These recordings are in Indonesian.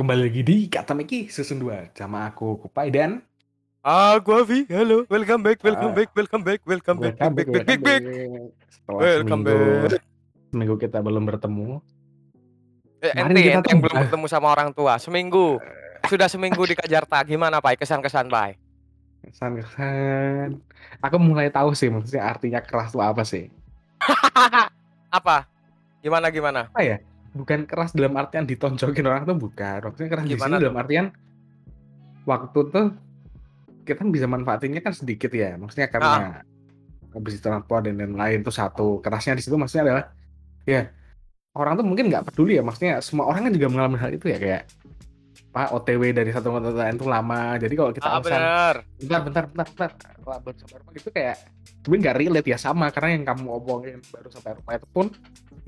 kembali lagi di Kata Meki season 2 sama aku Kupai dan Ah, gua Vi. Halo, welcome back, welcome Ah. back, welcome back, welcome back, welcome back, back, back, back. Setelah Welcome seminggu, back. seminggu kita belum bertemu. Eh, ente, kita ente yang belum bertemu sama orang tua. Seminggu. Sudah seminggu di Kajarta. Gimana, Pak? Kesan-kesan, Pak? Kesan-kesan. Aku mulai tahu sih maksudnya artinya keras itu apa sih. Apa? Gimana, gimana? Apa ya? Bukan keras dalam artian ditonjokin orang tuh bukan. Maksudnya keras di Gimana sini dalam artian waktu tuh kita bisa manfaatinnya kan sedikit ya. Maksudnya Ah. karena habis transport dan lain-lain itu satu. Kerasnya di situ maksudnya adalah ya orang tuh mungkin nggak peduli ya. Maksudnya semua orang kan juga mengalami hal itu ya kayak Pak OTW dari satu kota lain tuh lama. Jadi kalau kita Ah, bener. bentar bentar bentar bentar kalau baru sampai rumah itu kayak sebenarnya nggak relate ya sama karena yang kamu omongin baru sampai rumah itu pun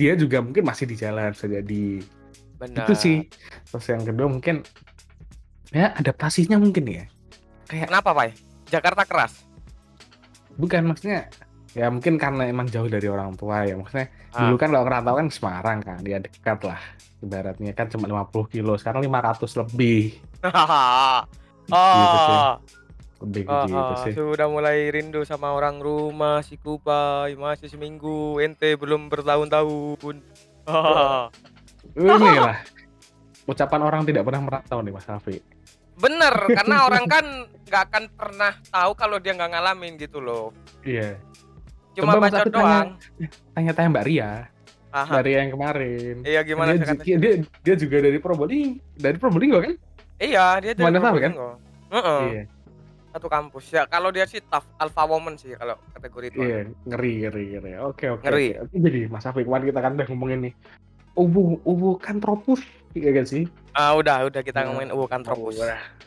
dia juga mungkin masih di jalan bisa jadi Bener. itu sih terus yang kedua mungkin ya adaptasinya mungkin ya kayak Kenapa, Pak? Jakarta keras. bukan maksudnya ya mungkin karena emang jauh dari orang tua ya maksudnya Ah. dulu kan kalau ngerantau kan Semarang kan dia dekat lah ibaratnya kan cuma 50 kilo sekarang 500 lebih Gitu sih. Lebih gitu sih. sudah mulai rindu sama orang rumah si Kupai masih seminggu ente belum bertahun-tahun. Ini lah. Ucapan orang tidak pernah merantau nih Mas Rafi bener karena orang kan nggak akan pernah tahu kalau dia nggak ngalamin gitu loh. Iya. Cuma Coba baca doang. tanya-tanya Mbak Ria Aha. Mbak Ria yang kemarin. Iya gimana dia, dia, dia, dia juga dari Probolinggo. Dari Probolinggo kan? Iya dia dari Mana kan? Probolinggo. Heeh, iya satu kampus. Ya kalau dia sih tough alpha woman sih kalau kategori itu. Iya ngeri ngeri ngeri. Oke oke Ngeri. oke. Oke, jadi Mas Afif kemarin kita kan udah ngomongin nih. Ubu ubu kan tropus iya kan sih? Ah udah udah kita Nah, ngomongin uh kan tropus.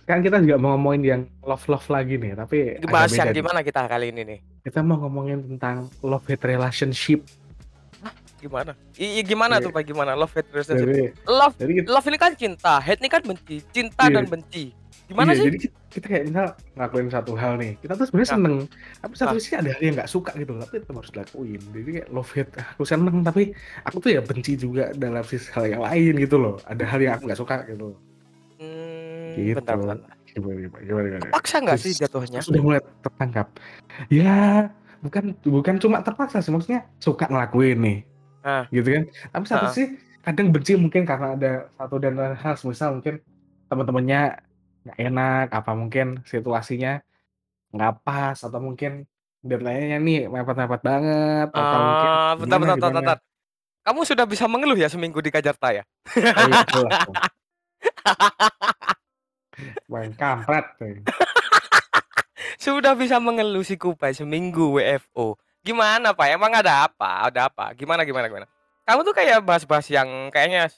Kan kita juga mau ngomongin yang love love lagi nih, tapi bahas yang gimana kita kali ini nih? Kita mau ngomongin tentang love hate relationship. Gimana I, i- gimana tuh pak gimana love hate relationship Jadi, love jadi kita, love ini kan cinta hate ini kan benci cinta Iya. dan benci gimana iya, sih Jadi kita, kayak misal ngelakuin satu hal nih, kita tuh sebenarnya Ah. seneng, tapi satu Ah. sisi ada hal yang nggak suka gitu, tapi tetap harus dilakuin. Jadi kayak love hate, aku seneng tapi aku tuh ya benci juga dalam sisi hal yang lain gitu loh. Ada hal yang aku nggak suka gitu. hmm, Gitu. bentar bentar Gimana gimana gimana? gimana? paksa nggak sih jatuhnya sudah mulai tertangkap. Ya, bukan bukan cuma terpaksa sih, maksudnya suka ngelakuin nih. Ah. Gitu kan. Tapi satu Ah. sih kadang benci mungkin karena ada satu dan lain hal, misal mungkin teman-temannya nggak enak, apa mungkin situasinya nggak pas atau mungkin deadline-nya nih mepet-mepet banget atau mungkin ah bentar gimana, bentar bentar, gimana. bentar kamu sudah bisa mengeluh ya seminggu di Kajarta ya Oh, iya. Main kampret. sudah bisa mengeluh si Kupai seminggu WFO gimana pak emang ada apa ada apa gimana gimana gimana kamu tuh kayak bahas-bahas yang kayaknya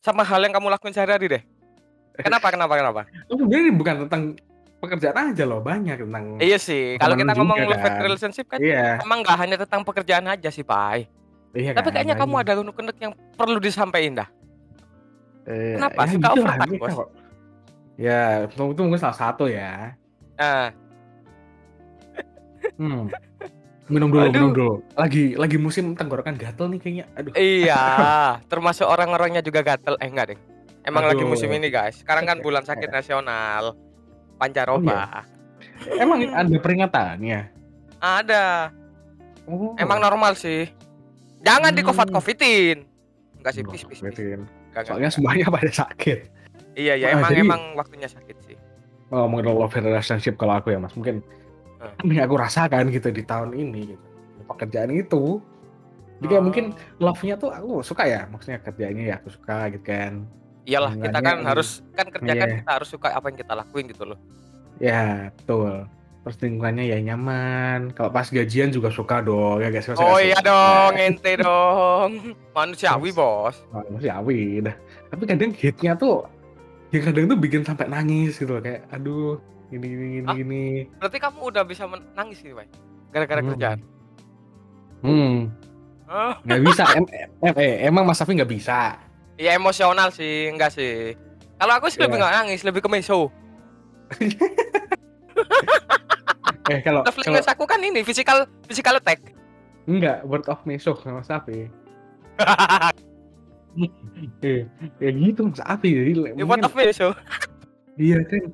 sama hal yang kamu lakuin sehari-hari deh kenapa kenapa kenapa sebenarnya ini bukan tentang pekerjaan aja loh, banyak tentang Iya sih, kalau kita ngomong love kan. relationship kan Iya, emang nggak hanya tentang pekerjaan aja sih, Pak. iya Tapi kan, kayaknya kamu makanya. ada unek-unek yang perlu disampaikan dah. Eh, Kenapa? ya Suka gitu gitu Bos? kok. Ya, itu, mungkin salah satu ya. Nah, Hmm. Minum dulu, Aduh. minum dulu. Lagi lagi musim tenggorokan gatel nih kayaknya. Aduh. iya, termasuk orang-orangnya juga gatel. Eh enggak deh. Emang lagi Aduh. musim ini, guys. Sekarang kan bulan sakit nasional. Pancaroba. Emang ada peringatannya? Ada. Oh. Emang normal sih. Jangan di Hmm. covid covidin Enggak sih, pis pis. Soalnya enggak. semuanya pada sakit. Iya, iya, Wah, emang jadi- emang waktunya sakit sih. Oh, ngomongin love relationship kalau aku ya mas, mungkin Ah. yang aku rasakan gitu di tahun ini gitu. Pekerjaan itu. Jadi kayak Oh. mungkin love-nya tuh aku suka ya, maksudnya kerjanya ya aku suka gitu kan. Iyalah, kita kan Hubungannya- harus kan kerja kan Iya. kita harus suka apa yang kita lakuin gitu loh. Ya, betul. Terus lingkungannya ya nyaman. Kalau pas gajian juga suka dong, ya guys. Oh iya dong, ente dong. Manusiawi, Bos. Oh, masih awi dah. Tapi kadang hit-nya tuh ya kadang tuh bikin sampai nangis gitu loh kayak aduh gini gini gini Ah? gini. Berarti kamu udah bisa menangis gitu, Pak. Gara-gara Hmm. kerjaan. Hmm, Oh, nggak bisa. em, em, eh, emang Mas Safi nggak bisa. iya emosional sih, enggak sih. Kalau aku sih lebih Iya. nggak nangis, lebih ke meso. Eh kalau language aku kan ini physical physical attack. enggak word of meso sama Mas Safi. Iya, kayak gitu Mas Afi jadi Ya what face yo. Iya kan.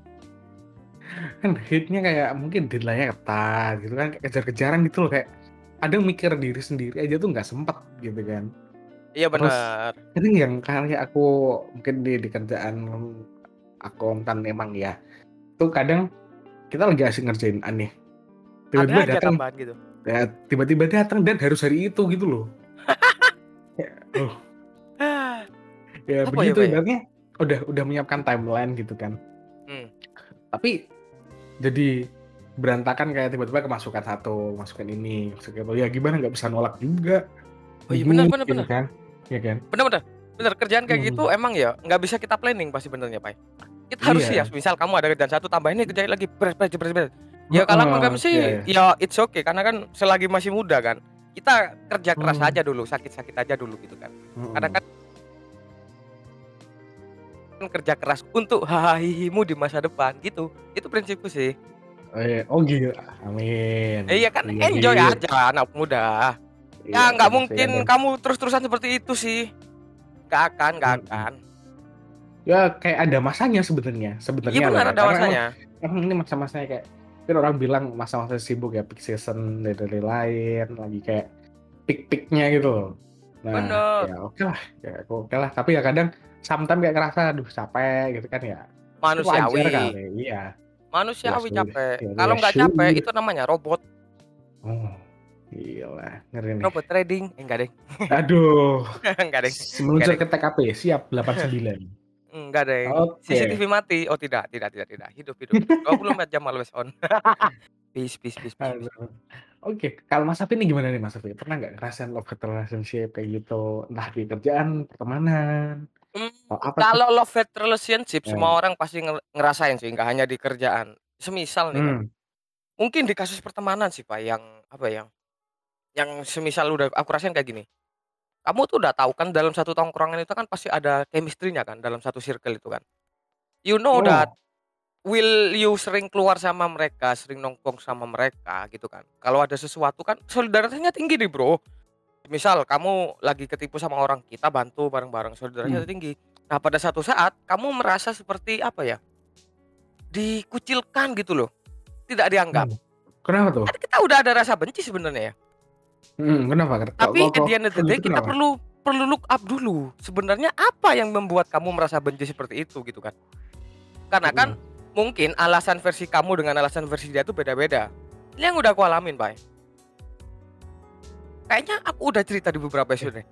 Kan hate-nya kayak mungkin deadline-nya ketat gitu kan, kejar-kejaran gitu loh, kayak kadang mikir diri sendiri aja tuh nggak sempet gitu kan. Iya Terus bener. kadang yang kayak aku mungkin di di kerjaan akuntan emang ya, tuh kadang kita lagi asik ngerjain A nih, Ada tiba-tiba datang tambahan gitu. ya tiba-tiba datang dan harus hari itu gitu loh. Kayak, oh. Ya Apa ya, begitu Pak, ya? ibaratnya udah udah menyiapkan timeline gitu kan. Mmm. Tapi jadi berantakan kayak tiba-tiba kemasukan satu, masukan ini, masukan itu, ya gimana nggak bisa nolak juga. Oh iya bener bener Gitu bener. kan, ya kan? Bener bener. Bener kerjaan kayak Mhm. gitu emang ya nggak bisa kita planning pasti benernya, Pai. Kita harus Iya. siap, misal kamu ada kerjaan satu tambah ini kerjain lagi bres bres jebres jebres. Ya kalau Heeh, menurut kami sih iya iya. ya it's okay karena kan selagi masih muda kan, kita kerja keras Mmm. aja dulu, sakit-sakit aja dulu gitu kan. Karena Mhm. kan kerja keras untuk haha hihimu di masa depan gitu. Itu prinsipku sih. Oh iya, oh gitu, amin. Eh, iya kan Iya, enjoy iya. aja anak muda. Iya, Ya nggak mungkin ada. kamu terus-terusan seperti itu sih. Nggak akan nggak Mhm. akan. Ya kayak ada masanya sebenarnya, Iya sebenarnya loh benar ada karena masanya. emang ini masa-masanya kayak kan orang bilang masa-masa sibuk ya peak season dari dari lain, lagi kayak peak-peak-nya gitu loh. Nah, Bener. ya oke lah, ya oke lah. Tapi ya kadang sometimes kayak ngerasa aduh capek gitu kan ya. Manusiawi. kali, iya. Ya Manusiawi sudah, capek. ya Kalau ya nggak capek sudah. itu namanya robot. Oh, gila, ngeri nih. Robot trading. Eh, enggak deng. Aduh, enggak deng. meluncur ke TKP, siap 89. Enggak deng. Oke. CCTV mati. Oh tidak, tidak, tidak, tidak. Hidup, hidup. 24 jam always on. Peace, peace, peace, peace. Oke, kalau Mas Afi ini gimana nih Mas Afi? Pernah nggak ngerasain love hate relationship kayak gitu? Entah di kerjaan, pertemanan, Mmm, atau apa kalau love hate relationship Ya. semua orang pasti nge ngerasain sih, nggak hanya di kerjaan. Semisal nih kan, Mmm. mungkin di kasus pertemanan sih, Pak, yang apa ya, yang semisal udah aku rasain kayak gini. Kamu tuh udah tahu kan dalam satu tongkrongan itu kan pasti ada chemistry-nya kan dalam satu circle itu kan. You know that Oh. will you sering keluar sama mereka, sering nongkrong sama mereka gitu kan. Kalau ada sesuatu kan solidaritasnya tinggi nih, Bro. Misal kamu lagi ketipu sama orang, kita bantu bareng-bareng, solidaritasnya Mmm. tinggi. Nah, pada satu saat kamu merasa seperti apa ya, dikucilkan gitu loh, tidak dianggap. Mmm. Kenapa tuh? Kan kita udah ada rasa benci sebenarnya ya. Mhm, kenapa? Tapi kok at the end of the day gitu kita kenapa? perlu perlu look up dulu. Sebenarnya apa yang membuat kamu merasa benci seperti itu gitu kan. Karena kan Mhm. mungkin alasan versi kamu dengan alasan versi dia itu beda-beda. Ini yang udah aku alamin, Bay. Kayaknya aku udah cerita di beberapa episode nih.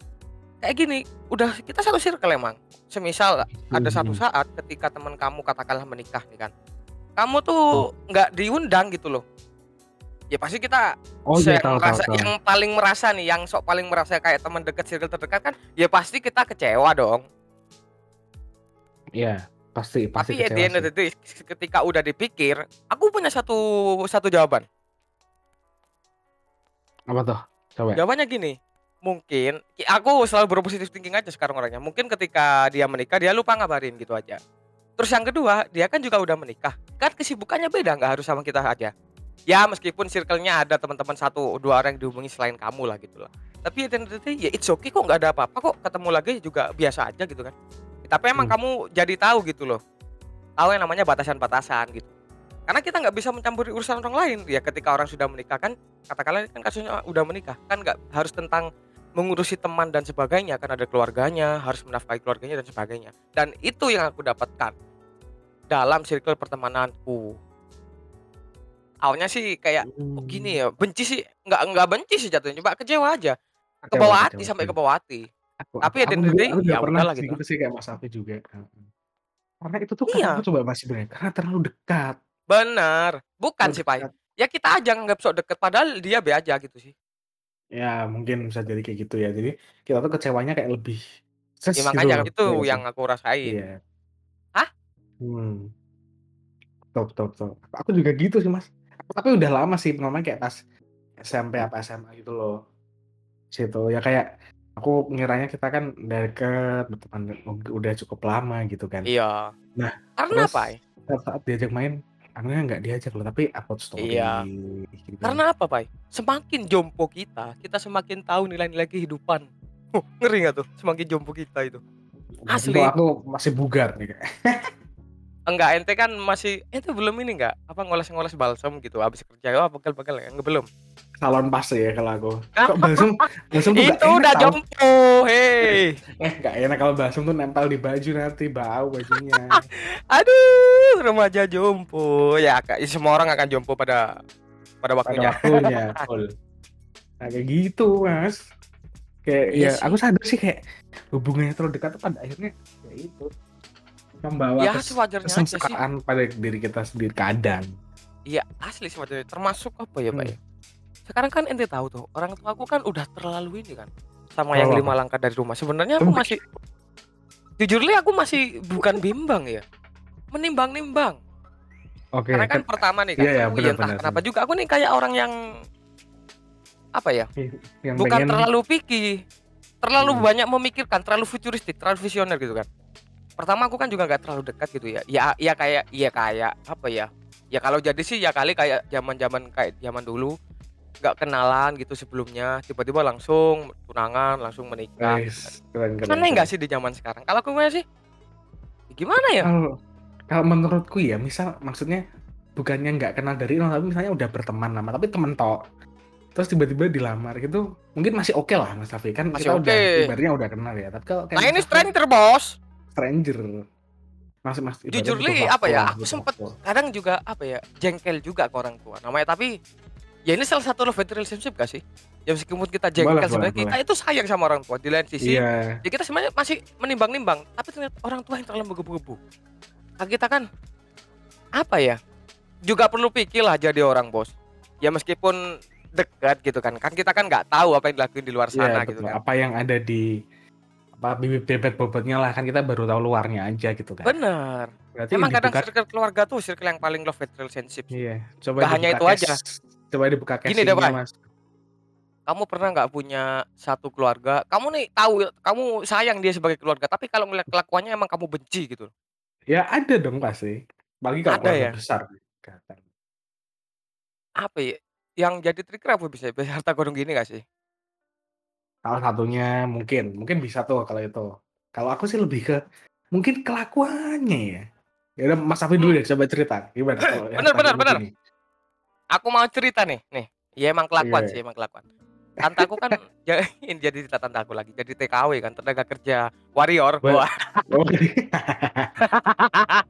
Kayak gini, udah kita satu circle emang. Semisal ada satu Mhm. saat ketika teman kamu katakanlah menikah nih kan. Kamu Oh. tuh nggak diundang gitu loh. Ya pasti kita Oh iya, tahu tahu merasa tahu. yang paling merasa nih, yang sok paling merasa kayak teman dekat, circle terdekat kan, ya pasti kita kecewa dong. Iya, pasti pasti Tapi end of the day, ketika udah dipikir, aku punya satu satu jawaban. Apa tuh? Coba. Jawabannya gini, mungkin ki aku selalu berpositif thinking aja sekarang orangnya. Mungkin ketika dia menikah, dia lupa ngabarin gitu aja. Terus yang kedua, dia kan juga udah menikah. Kan kesibukannya beda, nggak harus sama kita aja. Ya meskipun circle-nya ada teman-teman satu dua orang yang dihubungi selain kamu lah gitu lah. Tapi ya it's okay kok nggak ada apa-apa kok. Ketemu lagi juga biasa aja gitu kan. Tapi emang Mmm. kamu jadi tahu gitu loh. Tahu yang namanya batasan-batasan gitu. Karena kita nggak bisa mencampuri urusan orang lain. Ya ketika orang sudah menikah kan, katakanlah kan kasusnya udah menikah, kan nggak harus tentang mengurusi teman dan sebagainya, kan ada keluarganya, harus menafkahi keluarganya dan sebagainya. Dan itu yang aku dapatkan dalam circle pertemananku. Awalnya sih kayak, "Kok gini Mmm. ya?" Benci sih, nggak nggak benci sih jatuhnya, cuma kecewa aja. Kecewa Kebawa hati kecewa sampai sih. kebawa hati. Aku Tapi aku the aku aku ya pernah sih gitu. gitu sih kayak Mas Afi juga. Karena itu tuh kenapa Iya. coba Mas sebenarnya? Karena terlalu dekat. Bener. Bukan Terlalu sih, Pai. dekat. Ya kita aja nganggap sok deket, padahal dia be aja gitu sih. Ya mungkin bisa jadi kayak gitu ya. Jadi kita tuh kecewanya kayak lebih ses Ya gitu makanya loh, itu nggak sih? yang aku rasain. Iya. Hah? Hmm. Betul betul betul. Aku juga gitu sih, Mas. Tapi udah lama sih, pengalamannya kayak pas SMP apa SMA gitu loh. Situ ya kayak aku ngiranya kita kan udah deket, berteman udah cukup lama gitu kan. Iya. Nah, Karena, terus Pai? saat saat diajak main, akunya nggak diajak loh, tapi upload story Iya. gitu. Karena apa, Pai? Semakin jompo kita, kita semakin tahu nilai-nilai kehidupan. Oh, ngeri nggak tuh semakin jompo kita itu? Asli. Itu aku masih bugar nih kayak. Enggak, ente kan masih ente belum ini enggak apa ngoles-ngoles balsam gitu habis kerja oh pegel-pegel ya? Enggak belum. Salon pas ya kalau aku. Kok balsam balsam tuh Itu udah jompo, hei. Eh nggak enak kalau balsam tuh nempel di baju nanti bau bajunya. Aduh, remaja jompo. Ya, Kak, semua orang akan jompo pada pada pada waktunya. waktunya full. Nah kayak gitu mas. Kayak Iya ya sih. aku sadar sih kayak hubungannya terlalu dekat tuh pada akhirnya ya itu membawa Ya, kes- sih. kesengsaraan pada diri kita sendiri kadang. Iya, asli sebenarnya termasuk apa ya, Pak Hmm. ya? Sekarang kan ente tahu tuh, orang tua aku kan udah terlalu ini kan sama yang Oh. lima langkah dari rumah. Sebenarnya aku masih jujur li aku masih bukan bimbang ya. Menimbang-nimbang. Oke. Karena kan kan- pertama nih kan, Iya, iya, aku benar, entah benar, kenapa benar. juga aku nih kayak orang yang apa ya? yang bukan pengen terlalu picky, terlalu Hmm. banyak memikirkan, terlalu futuristik, terlalu visioner gitu kan. Pertama aku kan juga nggak terlalu dekat gitu ya. Ya ya kayak ya kayak apa ya? Ya kalau jadi sih ya kali kayak zaman-zaman kayak zaman dulu nggak kenalan gitu sebelumnya, tiba-tiba langsung tunangan, langsung menikah. Guys, keren keren. Aneh nggak sih di zaman sekarang? Kalau aku sih gimana ya? Kalau kalau menurutku ya, misal maksudnya bukannya nggak kenal dari nol, tapi misalnya udah berteman lama, tapi temen tok. Terus tiba-tiba dilamar gitu, mungkin masih oke lah Mas Safi kan Masih kita udah oke. ibaratnya udah kenal ya. Tapi kalau Nah ini stranger bos. stranger. Mas Mas ibaratnya Jujur butuh li apa ya? Aku sempet waktu. kadang juga apa ya jengkel juga ke orang tua namanya tapi ya ini salah satu love hate relationship gak sih? Ya meskipun kita jengkel sebenarnya kita itu sayang sama orang tua. Di lain sisi Iya, ya kita sebenarnya masih menimbang-nimbang tapi ternyata orang tua yang terlalu menggebu-gebu. Nah, kita kan apa ya juga perlu pikir lah jadi orang bos. Ya meskipun dekat gitu kan. Kan kita kan nggak tahu apa yang dilakuin di luar iya sana gitu betul. kan. Apa yang ada di apa bibit bebet bobotnya lah. Kan kita baru tahu luarnya aja gitu kan. bener Berarti emang kadang dibuka, circle keluarga tuh circle yang paling love hate relationship. Iya, coba Nggak hanya itu aja. Coba dibuka Gini deh, casingnya, Pak. Mas. kamu pernah nggak punya satu keluarga kamu nih tahu kamu sayang dia sebagai keluarga tapi kalau ngeliat kelakuannya emang kamu benci gitu Ya ada dong pasti. Apalagi kalau Ada keluarga ya? besar. Apa ya yang jadi trigger apa bisa bisa harta gondong gini gak sih Salah satunya mungkin, mungkin bisa tuh kalau itu. Kalau aku sih lebih ke mungkin kelakuannya ya. Ya udah Mas Afi dulu deh coba cerita gimana kalau Bener, bener, tadi bener. begini. Aku mau cerita nih nih ya emang kelakuan Iya. sih emang kelakuan tante aku kan jadi ini jadi cerita tante aku lagi jadi TKW kan tenaga kerja warrior Wah. wah Oh,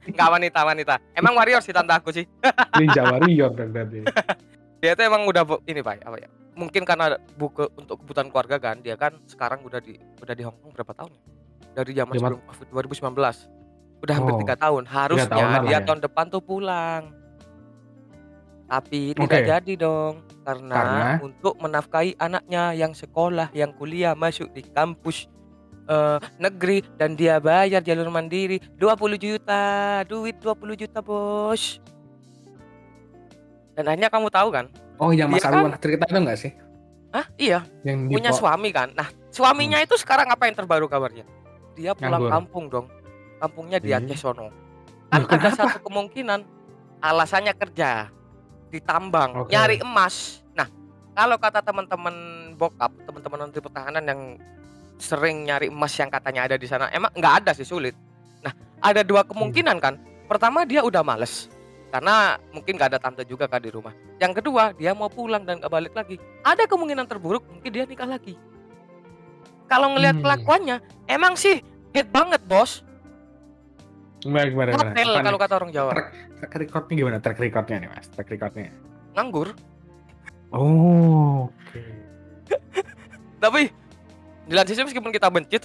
nggak wanita wanita emang warrior sih tante aku sih Ninja Warrior dong berarti. dia tuh emang udah ini pak apa ya mungkin karena buku untuk kebutuhan keluarga kan dia kan sekarang udah di udah di Hong Kong berapa tahun ya? dari zaman sebelum covid 2019 udah hampir Oh, tiga tahun harusnya dia ya. tahun depan tuh pulang tapi tidak Oke. jadi dong karena, Karena? untuk menafkahi anaknya yang sekolah yang kuliah masuk di kampus eh, negeri dan dia bayar jalur mandiri 20 juta duit 20 juta bos dan akhirnya kamu tahu kan Oh, yang Mas Dia Afi kan- cerita itu enggak sih? ah iya Yang di punya po- suami kan. Nah, suaminya itu sekarang apa yang terbaru kabarnya? Dia pulang Nganggur. kampung dong. Kampungnya di Ih. Aceh sono. Kan Loh, ada kenapa? satu kemungkinan alasannya kerja ditambang, Oke. nyari emas. Nah, kalau kata teman-teman bokap, teman-teman menteri pertahanan yang sering nyari emas yang katanya ada di sana, emang nggak ada sih sulit. Nah, ada dua kemungkinan kan. Pertama dia udah males karena mungkin gak ada tante juga kan di rumah. Yang kedua dia mau pulang dan gak balik lagi. Ada kemungkinan terburuk mungkin dia nikah lagi. Kalau ngelihat Hmm. kelakuannya, emang sih hit banget bos. Gimana gimana gimana? Hotel Apa kalau nih? kata orang Jawa. track recordnya gimana? Track recordnya nih Mas, track recordnya. Nganggur. Oh, oke. Tapi di lain sisi meskipun kita benci,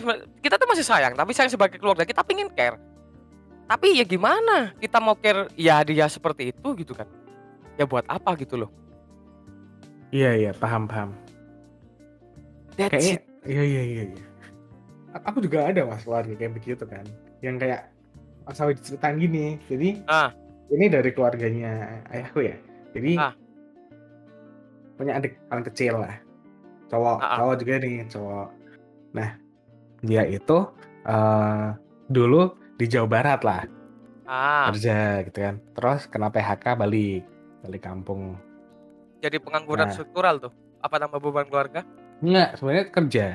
kita tuh masih sayang. Tapi sayang sebagai keluarga kita pingin care. Tapi ya gimana? Kita mau care ya dia seperti itu gitu kan. Ya buat apa gitu loh. Iya iya, paham paham. That's Kayaknya it. iya iya iya iya. Aku juga ada Mas keluarga kayak begitu kan. Yang kayak Awi diceritain gini. Jadi Ah. ini dari keluarganya ayahku ya. Jadi Ah. punya adik paling kecil lah. Cowok, Ah, ah. cowok juga nih, cowok. Nah, dia itu eh dulu di Jawa Barat lah Ah, kerja gitu kan. Terus kena PHK balik balik kampung. jadi pengangguran Nah. struktural tuh. Apa tambah beban keluarga? Enggak, sebenarnya kerja.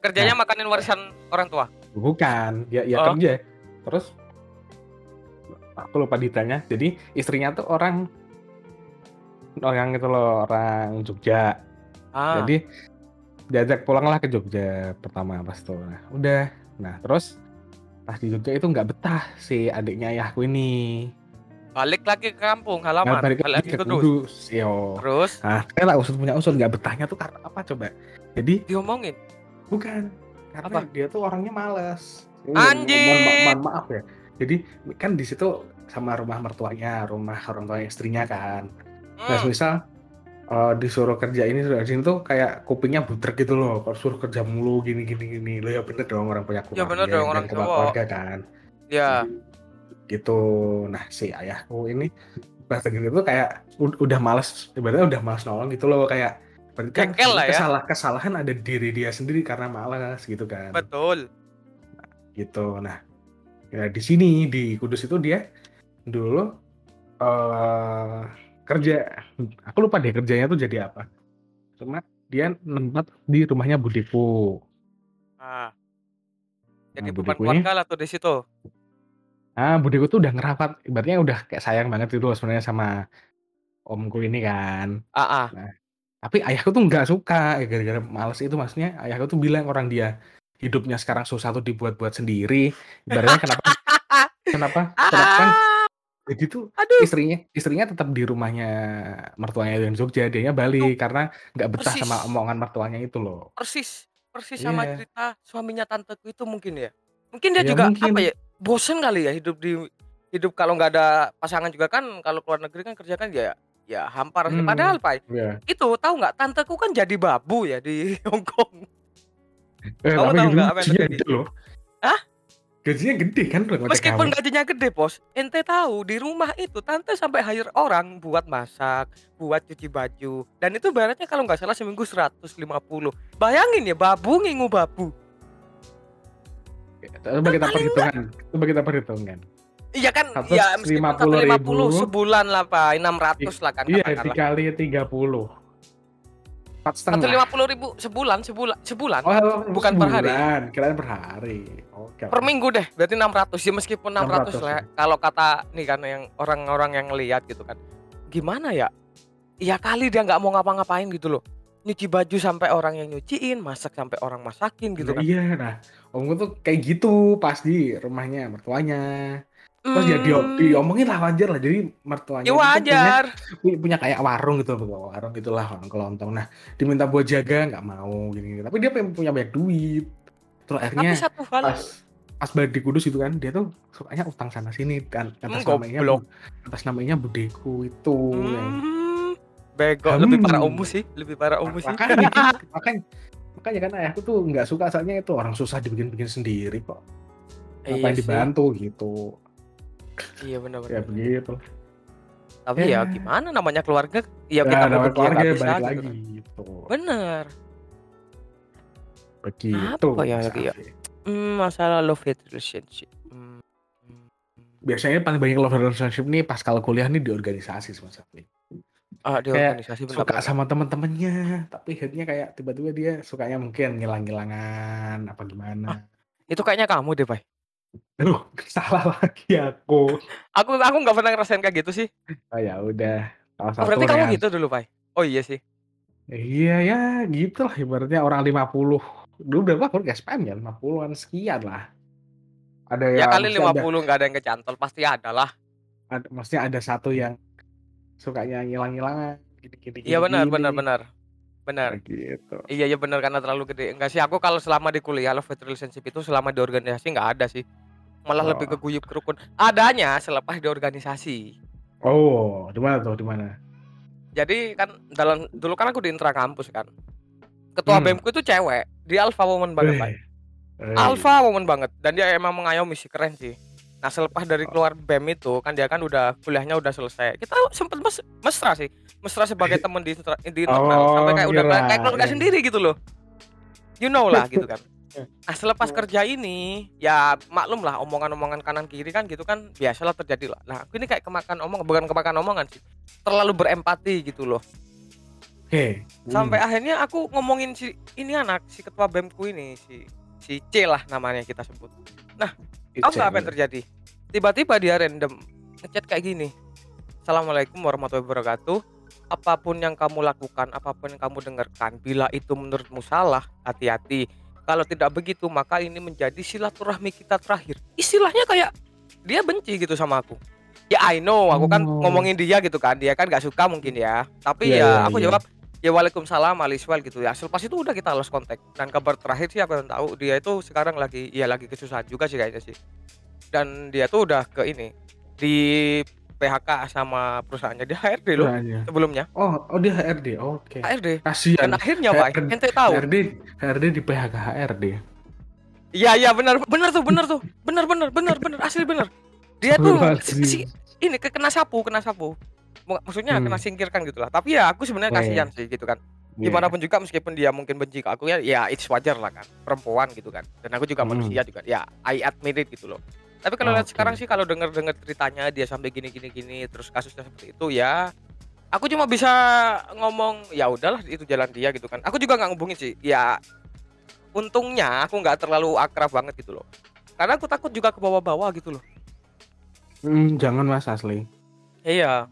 Kerjanya Nah. makanin warisan orang tua? Bukan, ya ya Oh. kerja. Terus aku lupa detailnya. Jadi istrinya tuh orang orang itu loh, orang Jogja. Ah. Jadi diajak pulanglah ke Jogja pertama pas itu. Nah, udah. Nah, terus pas di Jogja itu nggak betah si adiknya ayahku ini. Balik lagi ke kampung Nah, halaman, balik balik lagi ke ke Kudus. Kudus. Yo. Terus Nah, saya lah usut punya usut nggak betahnya tuh karena apa coba? Jadi diomongin. bukan karena Apa? dia tuh orangnya males. Anjing. Mohon, ma- mohon maaf ya. Jadi kan di situ sama rumah mertuanya, rumah orang tua istrinya kan. Nah, misal eh, disuruh kerja ini sudah sini tuh kayak kupingnya butrek gitu loh. Kalau suruh kerja mulu gini gini gini. Lo ya bener dong orang punya keluarga. Ya bener dong, orang cowok. keluarga kan. Ya, Gitu. Nah, si ayahku ini bahasa gitu tuh kayak ud- udah males, ibaratnya udah males nolong gitu loh kayak kan lah ya. kesalah kesalahan ada di diri dia sendiri karena malas gitu kan. betul. gitu. Nah, ya di sini di Kudus itu dia dulu eh kerja. Aku lupa deh kerjanya tuh jadi apa. Cuma dia nempat di rumahnya budiku. Ah. Jadi Nah, ini, keluarga lah tuh di situ. ah budiku tuh udah ngerawat, ibaratnya udah kayak sayang banget loh sebenarnya sama omku ini kan. Ah, ah. Nah, tapi ayahku tuh nggak suka, gara-gara males itu maksudnya ayahku tuh bilang orang dia hidupnya sekarang susah tuh dibuat-buat sendiri. Ibaratnya kenapa kenapa kenapa kan Ah, jadi tuh aduh, istrinya istrinya tetap di rumahnya mertuanya di Jogja dianya tuh balik karena nggak betah sama persis, omongan mertuanya itu loh persis, persis sama iya cerita suaminya tanteku itu mungkin ya. Mungkin dia ya juga apa mungkin ya? Bosen kali ya hidup di hidup kalau nggak ada pasangan juga kan kalau keluar negeri kan kerja kan ya ya hampar hmm Padahal Pak, ya itu tahu nggak tanteku kan jadi babu ya di Hong Kong. Eh Kamu tahu nggak apa yang terjadi? gede loh Hah? gajinya gede kan Meskipun kamu gajinya gede, Bos, ente tahu di rumah itu tante sampai hire orang buat masak, buat cuci baju. Dan itu baratnya kalau nggak salah seminggu 150. Bayangin ya, babu ngingu babu. coba kita Kan enggak perhitungan coba kita perhitungan Iya kan, satu ya lima meskipun puluh ribu 150 sebulan lah, Pak. 600 lah kan iya dikali tiga puluh empat setengah 150 ribu sebulan, sebulan, sebulan. oh Bukan per hari. kirain per hari oke Per minggu deh, berarti 600 ya meskipun 600 600 lah. ya. Kalau kata nih kan yang orang-orang yang lihat gitu kan. Gimana ya? Ya kali dia nggak mau ngapa-ngapain gitu loh. Nyuci baju sampai orang yang nyuciin, masak sampai orang masakin gitu Nah, kan. iya nah omku tuh kayak gitu pas di rumahnya mertuanya Terus ya dia Hmm, diomongin lah wajar lah. Jadi mertuanya ya punya wajar. punya, punya kayak warung gitu, warung itulah warung kelontong. Nah, diminta buat jaga nggak mau gini, Tapi dia punya banyak duit. Terus Tapi akhirnya satu hal, pas pas balik di Kudus itu kan dia tuh sukanya utang sana sini dan hmm, atas namanya goblok. Bu- atas namanya budeku itu yang Hmm, bego, lebih parah hmm Omu sih, lebih parah Omu sih. makanya kan makanya makanya kan ayahku tuh nggak suka soalnya itu orang susah dibikin-bikin sendiri kok ngapain sih. dibantu gitu Iya benar ya begitu Tapi ya ya gimana namanya keluarga, ya ya kita mau ya keluarga bisa balik gitu lagi gitu Bener. begitu Apa ya lagi ya? Hmm, masalah love hate relationship. Hmm. biasanya paling banyak love relationship nih pas kalau kuliah nih di organisasi sih Mas Afif. Ah, di kayak organisasi suka benar-benar. sama teman-temannya tapi akhirnya kayak tiba-tiba dia sukanya mungkin ngilang-ngilangan apa Ah, gimana itu kayaknya kamu deh, Pak. Aduh, salah lagi aku. Aku aku nggak pernah ngerasain kayak gitu sih. Oh ya udah, salah Oh, berarti kamu Rehan. gitu dulu, Pak. Oh iya sih. Iya ya, gitu lah ibaratnya orang 50. Dulu berapa nggak spam ya? 50-an sekian lah. Ada Ya yang kali mesti ada, 50 nggak ada yang kecantol, pasti ada lah. ada maksudnya ada satu yang sukanya ngilang-ngilangan gini-gini Iya benar, benar, benar. Benar. Nah, gitu. Iya iya benar karena terlalu gede. Enggak sih, aku kalau selama di kuliah love relationship itu selama di organisasi nggak ada sih. Malah lebih ke Oh. guyup kerukun. Adanya selepas di organisasi. Oh, di mana tuh? Di mana? Jadi kan dalam dulu kan aku di intra kampus kan. Ketua Hmm. BEM ku itu cewek. Dia alpha woman banget, eh. Alpha woman banget dan dia emang mengayomi sih keren sih. Nah selepas dari keluar BEM itu kan dia kan udah kuliahnya udah selesai. Kita sempet mes mesra sih, mesra sebagai temen di, di internal sampai Oh, kayak udah kayak keluarga sendiri gitu loh. You know lah gitu kan. Nah selepas Oh. kerja ini ya maklum lah omongan-omongan kanan kiri kan gitu kan biasalah terjadi lah. Nah aku ini kayak kemakan omong bukan kemakan omongan sih, terlalu berempati gitu loh. Oke. Sampai Hmm. akhirnya aku ngomongin si ini anak, si ketua BEM-ku ini, si si C lah namanya kita sebut. Nah, nggak apa yang terjadi? Tiba-tiba dia random ngechat kayak gini. Assalamualaikum warahmatullahi wabarakatuh. Apa pun yang kamu lakukan, apa pun yang kamu dengarkan, bila itu menurutmu salah, hati-hati. Kalau tidak begitu, maka ini menjadi silaturahmi kita terakhir. Istilahnya kayak dia benci gitu sama aku. Ya I know, aku kan Oh. ngomongin dia gitu kan. Dia kan gak suka mungkin ya. Tapi Iya, ya iya, aku iya. jawab, ya waalaikumsalam Aliswel gitu ya. Selepas itu udah kita lost kontak. Dan kabar terakhir sih aku yang tahu dia itu sekarang lagi ya lagi kesusahan juga sih kayaknya sih. Dan dia tuh udah ke ini di PHK sama perusahaannya dia HRD loh Aja. sebelumnya Oh, oh dia HRD. Oke. HRD Kasihan. dan akhirnya pak ente tahu HRD HRD di PHK HRD. iya iya benar benar tuh benar tuh benar benar benar benar asli benar dia tuh si, ini ke- kena sapu kena sapu Mak- maksudnya Hmm. kena singkirkan gitu lah tapi ya aku sebenarnya iya. kasihan sih gitu kan Iya. gimana pun juga meskipun dia mungkin benci ke aku ya ya it's wajar lah kan perempuan gitu kan dan aku juga Hmm. manusia juga ya I admit it gitu loh tapi kalau lihat sekarang sih kalau denger dengar ceritanya dia sampai gini gini gini terus kasusnya seperti itu ya aku cuma bisa ngomong ya udahlah itu jalan dia gitu kan. Aku juga nggak ngubungin sih ya untungnya aku nggak terlalu akrab banget gitu loh. Karena aku takut juga ke bawah-bawah gitu loh. Hmm, jangan Mas asli. iya.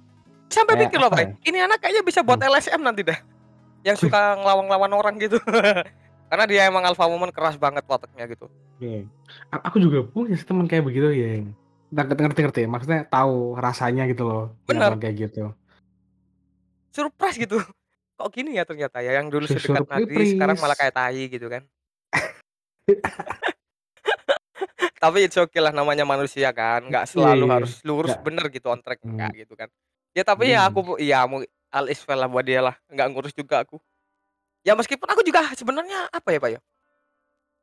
Sampai Kayak pikir loh apa Pak ya? ini anak kayaknya bisa buat Hmm. LSM nanti dah yang suka ngelawang-lawan orang gitu karena dia emang alpha woman keras banget wataknya gitu Oke. A- Aku juga punya teman kayak begitu ya. Ngerti-ngerti, maksudnya tahu rasanya gitu loh. Benar. kayak gitu. surprise gitu kok gini ya ternyata ya yang dulu sedekat nadi sekarang malah kayak tai gitu kan tapi it's okay lah namanya manusia kan nggak selalu Iya, iya. harus lurus Nggak. bener gitu on track Hmm. enggak gitu kan ya tapi ya Hmm. aku iya mau al isfel lah buat dia lah nggak ngurus juga aku ya meskipun aku juga sebenarnya apa ya pak ya?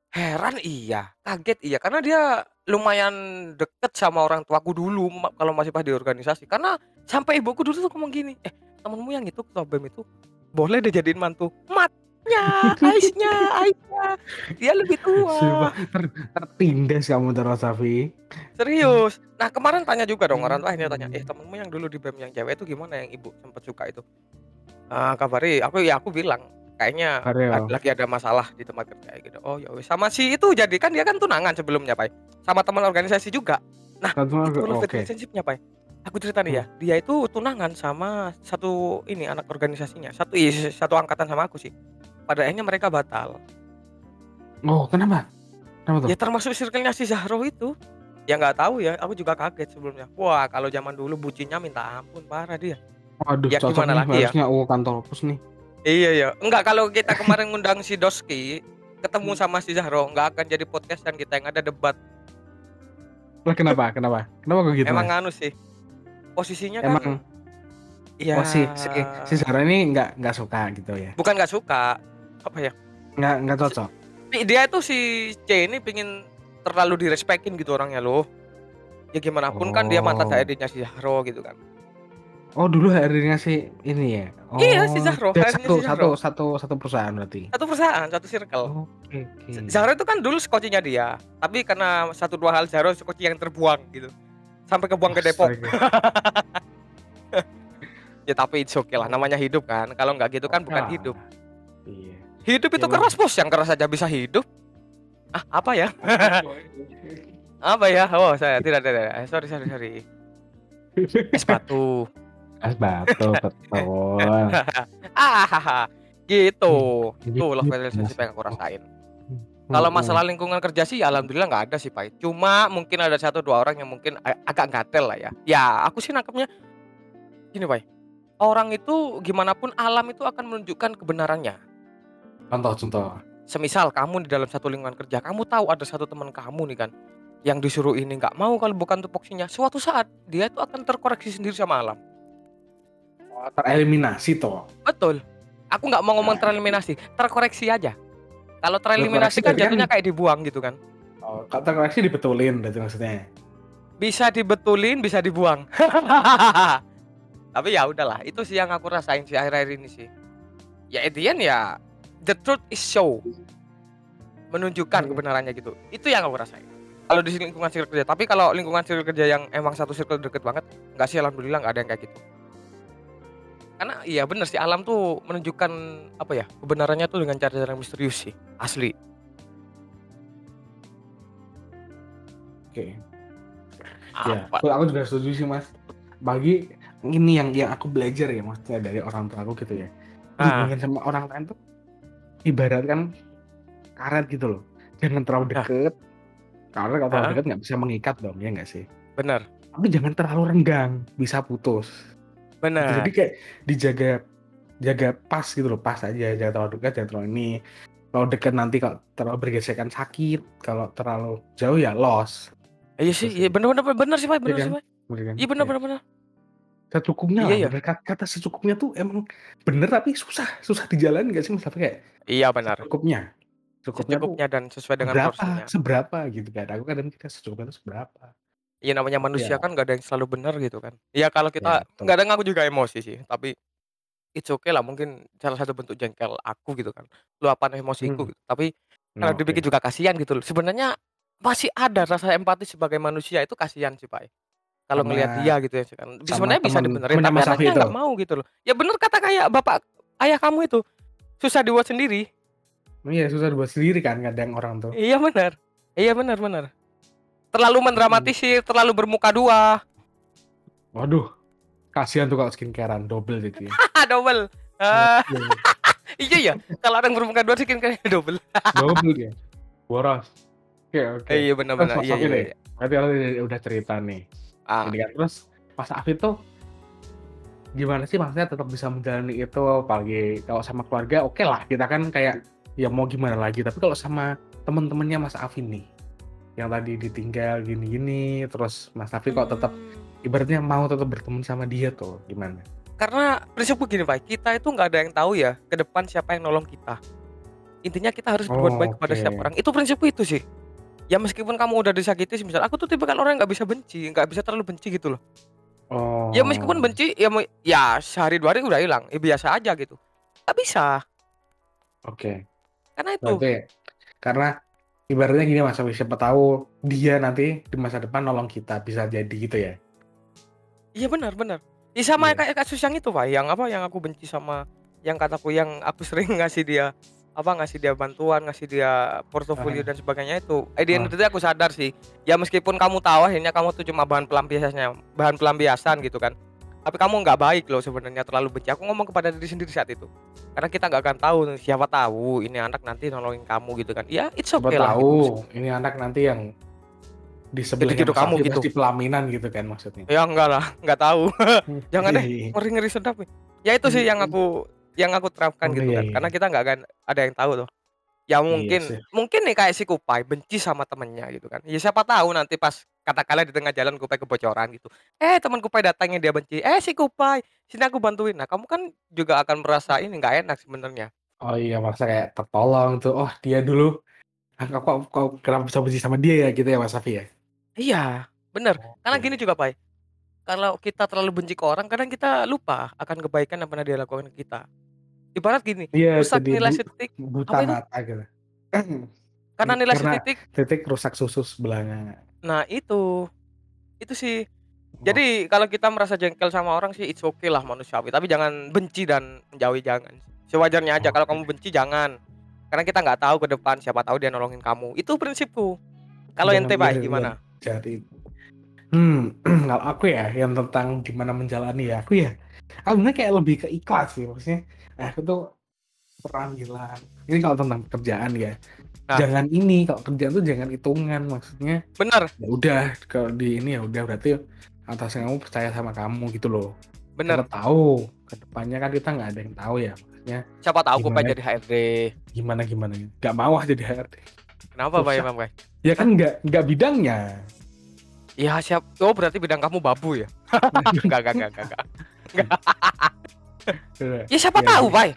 Heran iya. Kaget iya. Karena dia lumayan deket sama orang tuaku dulu kalau masih pas di organisasi. Karena sampai ibuku dulu tuh ngomong gini eh temenmu yang itu ketua BEM itu boleh deh jadiin mantu. Matnya Aisnya Aisnya. Dia lebih tua. Ter- tertindas kamu terus Safi. serius. Nah kemarin tanya juga dong orang tua Hmm. akhirnya tanya eh temenmu yang dulu di BEM yang cewek itu gimana yang ibu sempat suka itu? Ah kabari aku ya aku bilang kayaknya lagi ada masalah di tempat kerja gitu. Oh ya sama si itu jadi kan dia kan tunangan sebelumnya pak sama teman organisasi juga. Satu itu love oke. relationshipnya pak aku cerita nih ya dia itu tunangan sama satu ini anak organisasinya. Satu iya, satu angkatan sama aku sih. Pada akhirnya mereka batal. Oh, kenapa? Kenapa tuh? ya termasuk circle-nya si Zahro itu. Ya nggak tahu ya aku juga kaget sebelumnya. Wah kalau zaman dulu bucinnya minta ampun parah dia. Waduh, ya cocok gimana nih lagi ya? harusnya oh kantor pus nih. Iya ya enggak kalau kita kemarin ngundang si Doski ketemu sama si Zahro nggak akan jadi podcast dan kita yang ada debat Lah kenapa? Kenapa? Kenapa kok gitu? emang Mas? anu sih posisinya Emang kan ya oh, si, si, si Zara ini nggak nggak suka gitu ya? bukan nggak suka apa ya Nggak nggak cocok. Nih, dia itu si C ini pingin terlalu direspekin gitu orangnya loh ya gimana pun kan dia mantan Oh. HRD-nya si Zahro gitu kan Oh dulu HRD ngasih ini ya? Oh, Iya, si Zahro, dia HRD-nya satu, si Zahro. satu, satu, satu perusahaan berarti. satu perusahaan satu circle. Oke, oke. Zahro itu kan dulu skocinya dia. Tapi karena satu dua hal Zahro skoci yang terbuang gitu. Sampai kebuang ke Depok. Ya tapi it's okay lah. Namanya hidup kan. Kalau nggak gitu kan bukan Ah, hidup. Iya. hidup itu Ya, keras bos. Yang keras aja bisa hidup. Ah apa ya? Apa ya? Oh saya tidak tidak tidak. Eh, sorry sorry sorry. Es batu Es batu, betul. ah gitu Hmm, itu loh relationship Mas. yang aku rasain Kalau masalah lingkungan kerja sih alhamdulillah nggak ada sih Pak. Cuma mungkin ada satu dua orang yang mungkin agak gatel lah ya. Ya aku sih nangkepnya gini Pak. Orang itu gimana pun alam itu akan menunjukkan kebenarannya. contoh, contoh. Semisal kamu di dalam satu lingkungan kerja, kamu tahu ada satu teman kamu nih kan yang disuruh ini nggak mau kalau bukan tupoksinya. Suatu saat dia itu akan terkoreksi sendiri sama alam. Oh, tereliminasi toh. Betul. Aku nggak mau ngomong tereliminasi, terkoreksi aja. Kalau tereliminasi kan kan- jatuhnya kayak dibuang gitu kan. Oh, kalau terkoreksi dibetulin berarti maksudnya. bisa dibetulin bisa dibuang tapi ya udahlah itu sih yang aku rasain sih akhir-akhir ini sih ya end ya the truth is show menunjukkan Hmm. kebenarannya gitu itu yang aku rasain kalau di lingkungan circle kerja tapi kalau lingkungan circle kerja yang emang satu circle deket banget nggak sih alhamdulillah nggak ada yang kayak gitu Karena iya bener sih alam tuh menunjukkan apa ya kebenarannya tuh dengan cara-cara yang misterius sih asli. Oke. Ya, Apa? kalau aku juga setuju sih mas. Bagi ini yang yang aku belajar ya maksudnya dari orang tua aku gitu ya. Ah. Hubungan sama orang lain tuh ibaratkan karet gitu loh. Jangan terlalu Ah. deket. Karena kalau terlalu Ah. deket nggak bisa mengikat dong ya nggak sih. Bener, Tapi jangan terlalu renggang, bisa putus. Gitu. bener. Jadi kayak dijaga jaga pas gitu loh, pas aja. Jangan terlalu dekat, jangan terlalu ini. Kalau dekat nanti kalau terlalu bergesekan sakit, kalau terlalu jauh ya loss. Iya sih, Terus iya bener bener bener sih, Pak, Iya sih, kan? Pak. Kan? Iya bener Kayak bener bener. secukupnya Iya, lah. iya. Kata, kata secukupnya tuh emang bener tapi susah, susah dijalani gak sih mas? Tapi kayak Iya benar. secukupnya, secukupnya tuh Secukupnya dan sesuai dengan berapa, porsinya. seberapa gitu kan? Aku kadang kita secukupnya tuh seberapa. Iya namanya manusia Ya. kan gak ada yang selalu benar gitu kan. Iya kalau Ya kita betul. kadang aku juga emosi sih, tapi it's okay lah mungkin salah satu bentuk jengkel aku gitu kan. Luapan emosiku Hmm. gitu. Tapi Nah, kalau dipikir oke. juga kasihan gitu loh. Sebenarnya masih ada rasa empati sebagai manusia itu kasihan sih, Pak. Kalau ngelihat Sama dia gitu ya kan. sama Sebenarnya bisa temen dibenerin temennya tapi Mas Raffi anaknya itu. nggak mau gitu loh. Ya bener kata kayak bapak ayah kamu itu. Susah dibuat sendiri. Iya susah dibuat sendiri kan kadang orang tuh. Iya benar. Iya benar benar. Terlalu mendramatisir, terlalu bermuka dua. Waduh, kasihan tuh kalau skincarean double gitu ya. Double. Double, iya ya. Kalau orang bermuka dua kayak double. double dia. Boros. Oke oke. Eh, iya benar Terus benar. Mas Iya iya. iya. Berarti kalau udah- cerita nih. Ah, Ini kan terus Mas Afif tuh gimana sih maksudnya tetap bisa menjalani itu apalagi kalau sama keluarga oke lah kita kan kayak ya mau gimana lagi tapi kalau sama temen-temennya Mas Afif nih yang tadi ditinggal gini-gini terus Mas Afif kok tetap hmm, ibaratnya mau tetap berteman sama dia tuh gimana? karena prinsipku gini, Pak. Kita itu nggak ada yang tahu ya ke depan siapa yang nolong kita. Intinya kita harus berbuat Oh, baik kepada oke. setiap orang. Itu prinsipku itu sih. Ya meskipun kamu udah disakiti, sih, misal aku tuh tipe kan orang nggak bisa benci, nggak bisa terlalu benci gitu loh. Oh. Ya meskipun benci, ya ya sehari dua hari udah hilang, ya biasa aja gitu. Gak bisa, Oke. karena itu. Berarti karena ibaratnya gini Mas siapa tahu dia nanti di masa depan nolong kita bisa jadi gitu ya. Iya benar benar. Ya sama Iya. kayak kasus yang itu pak, yang apa yang aku benci sama yang kataku yang aku sering ngasih dia apa ngasih dia bantuan, ngasih dia portofolio Ah. dan sebagainya itu. Eh di day aku sadar sih, ya meskipun kamu tahu akhirnya kamu tuh cuma bahan pelampiasannya, bahan pelampiasan gitu kan. Tapi kamu nggak baik loh sebenarnya terlalu benci. Aku ngomong kepada diri sendiri saat itu. Karena kita nggak akan tahu siapa tahu ini anak nanti nolongin kamu gitu kan. Ya it's Siapa okay lah. gitu. tahu ini anak nanti yang di sebelahnya gitu kamu gitu. pasti pelaminan gitu kan maksudnya. Ya enggak lah, nggak tahu. Jangan deh. Iya, iya. ngeri ngeri sedap nih. Ya itu sih yang aku yang aku terapkan Oh, gitu kan. iya, Karena iya. kita nggak akan ada yang tahu tuh. Ya mungkin sih. mungkin nih kayak si Kupai benci sama temennya gitu kan. Ya siapa tahu nanti pas katakanlah di tengah jalan Kupai kebocoran gitu. Eh teman Kupai datangnya dia benci. Eh si Kupai, sini aku bantuin. Nah kamu kan juga akan merasa ini nggak enak sebenarnya. Oh iya merasa kayak tertolong tuh. Oh dia dulu ah, kok, kok, kok kenapa bisa benci sama dia ya gitu ya Mas Safi ya. Iya, bener. Karena gini juga Pai. Kalau kita terlalu benci ke orang, kadang kita lupa akan kebaikan yang pernah dia lakukan ke kita. Ibarat gini, Iya rusak jadi nilai bu- buta apa gitu. karena nilai Karena setitik titik rusak susu sebelahnya. Nah itu, itu sih. Jadi kalau kita merasa jengkel sama orang sih it's okay lah manusiawi, tapi jangan benci dan menjauhi jangan. Sewajarnya aja kalau Oke. kamu benci jangan. Karena kita nggak tahu ke depan siapa tahu dia nolongin kamu. Itu prinsipku. Kalau ente Pak biar- gimana? Jadi hmm kalau aku ya yang tentang gimana menjalani ya aku ya aku kayak lebih ke ikhlas sih maksudnya aku tuh pernah bilang ini kalau tentang pekerjaan ya Nah. jangan ini kalau kerjaan tuh jangan hitungan maksudnya Bener, ya udah kalau di ini ya udah berarti atas kamu percaya sama kamu gitu loh. Kita tahu ke depannya kan kita nggak ada yang tahu ya maksudnya Siapa tahu Kupai Gimana? jadi HRD. gimana gimana nggak mau ah jadi HRD Kenapa Pak. Imam Pak? ya kan nggak nggak bidangnya Ya siap. Oh berarti bidang kamu babu ya? enggak, enggak, enggak, enggak. Ya siapa Ya, tahu jadi- Pak.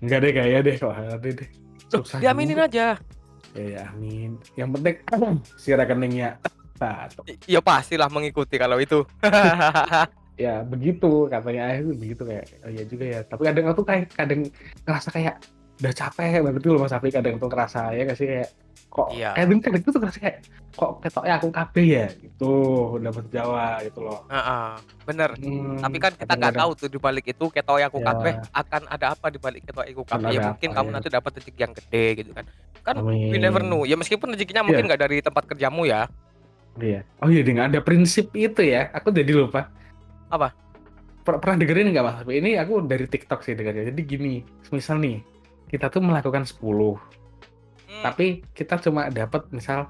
nggak deh kayaknya deh kalau HRD deh Susah diaminin juga. aja. ya, ya amin yang penting si rekeningnya I- Ya pastilah mengikuti kalau itu. ya begitu katanya ayah itu begitu kayak oh iya juga ya tapi kadang aku kayak kadang ngerasa kayak udah capek banget tuh Mas Afif kadang tuh ngerasa ya sih kayak kok Iya. kadang kadang tuh ngerasa kayak kok ketoknya aku KB ya gitu udah bahasa Jawa gitu loh Heeh, bener. Hmm, Tapi kan kita nggak tahu tuh di balik itu ketoy aku Ya. kabeh akan ada apa di balik ketoy aku kabeh. Ya mungkin apa, kamu ya. nanti dapat rezeki yang gede gitu kan. Kan we Amin. never know. Ya meskipun rezekinya Iya. mungkin nggak dari tempat kerjamu ya. Iya. Oh iya, dengan ada prinsip itu ya. Aku jadi lupa. Apa? Per- pernah dengerin nggak mas? Ini aku dari TikTok sih dengarnya. Jadi gini, misal nih, kita tuh melakukan 10, Hmm, tapi kita cuma dapat misal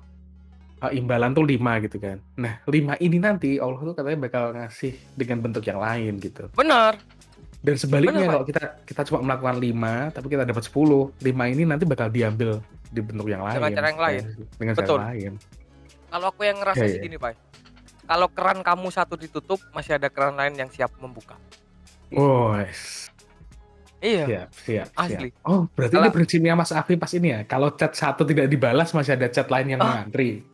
eh, imbalan tuh 5 gitu kan. Nah, 5 ini nanti Allah tuh katanya bakal ngasih dengan bentuk yang lain gitu. benar. Dan sebaliknya Bener, Pak. kalau kita kita cuma melakukan 5, tapi kita dapat 10, 5 ini nanti bakal diambil di bentuk yang lain. Dengan cara yang lain. Dengan Betul. cara lain. Kalau aku yang ngerasa sih iya. gini, Pak. Kalau keran kamu satu ditutup, masih ada keran lain yang siap membuka. Oh, yes. Iya, Siap, siap, Asli. siap. Oh, berarti Kalau- ini prinsipnya Mas Afi pas ini ya. Kalau chat satu tidak dibalas, masih ada chat lain yang Oh. mengantri.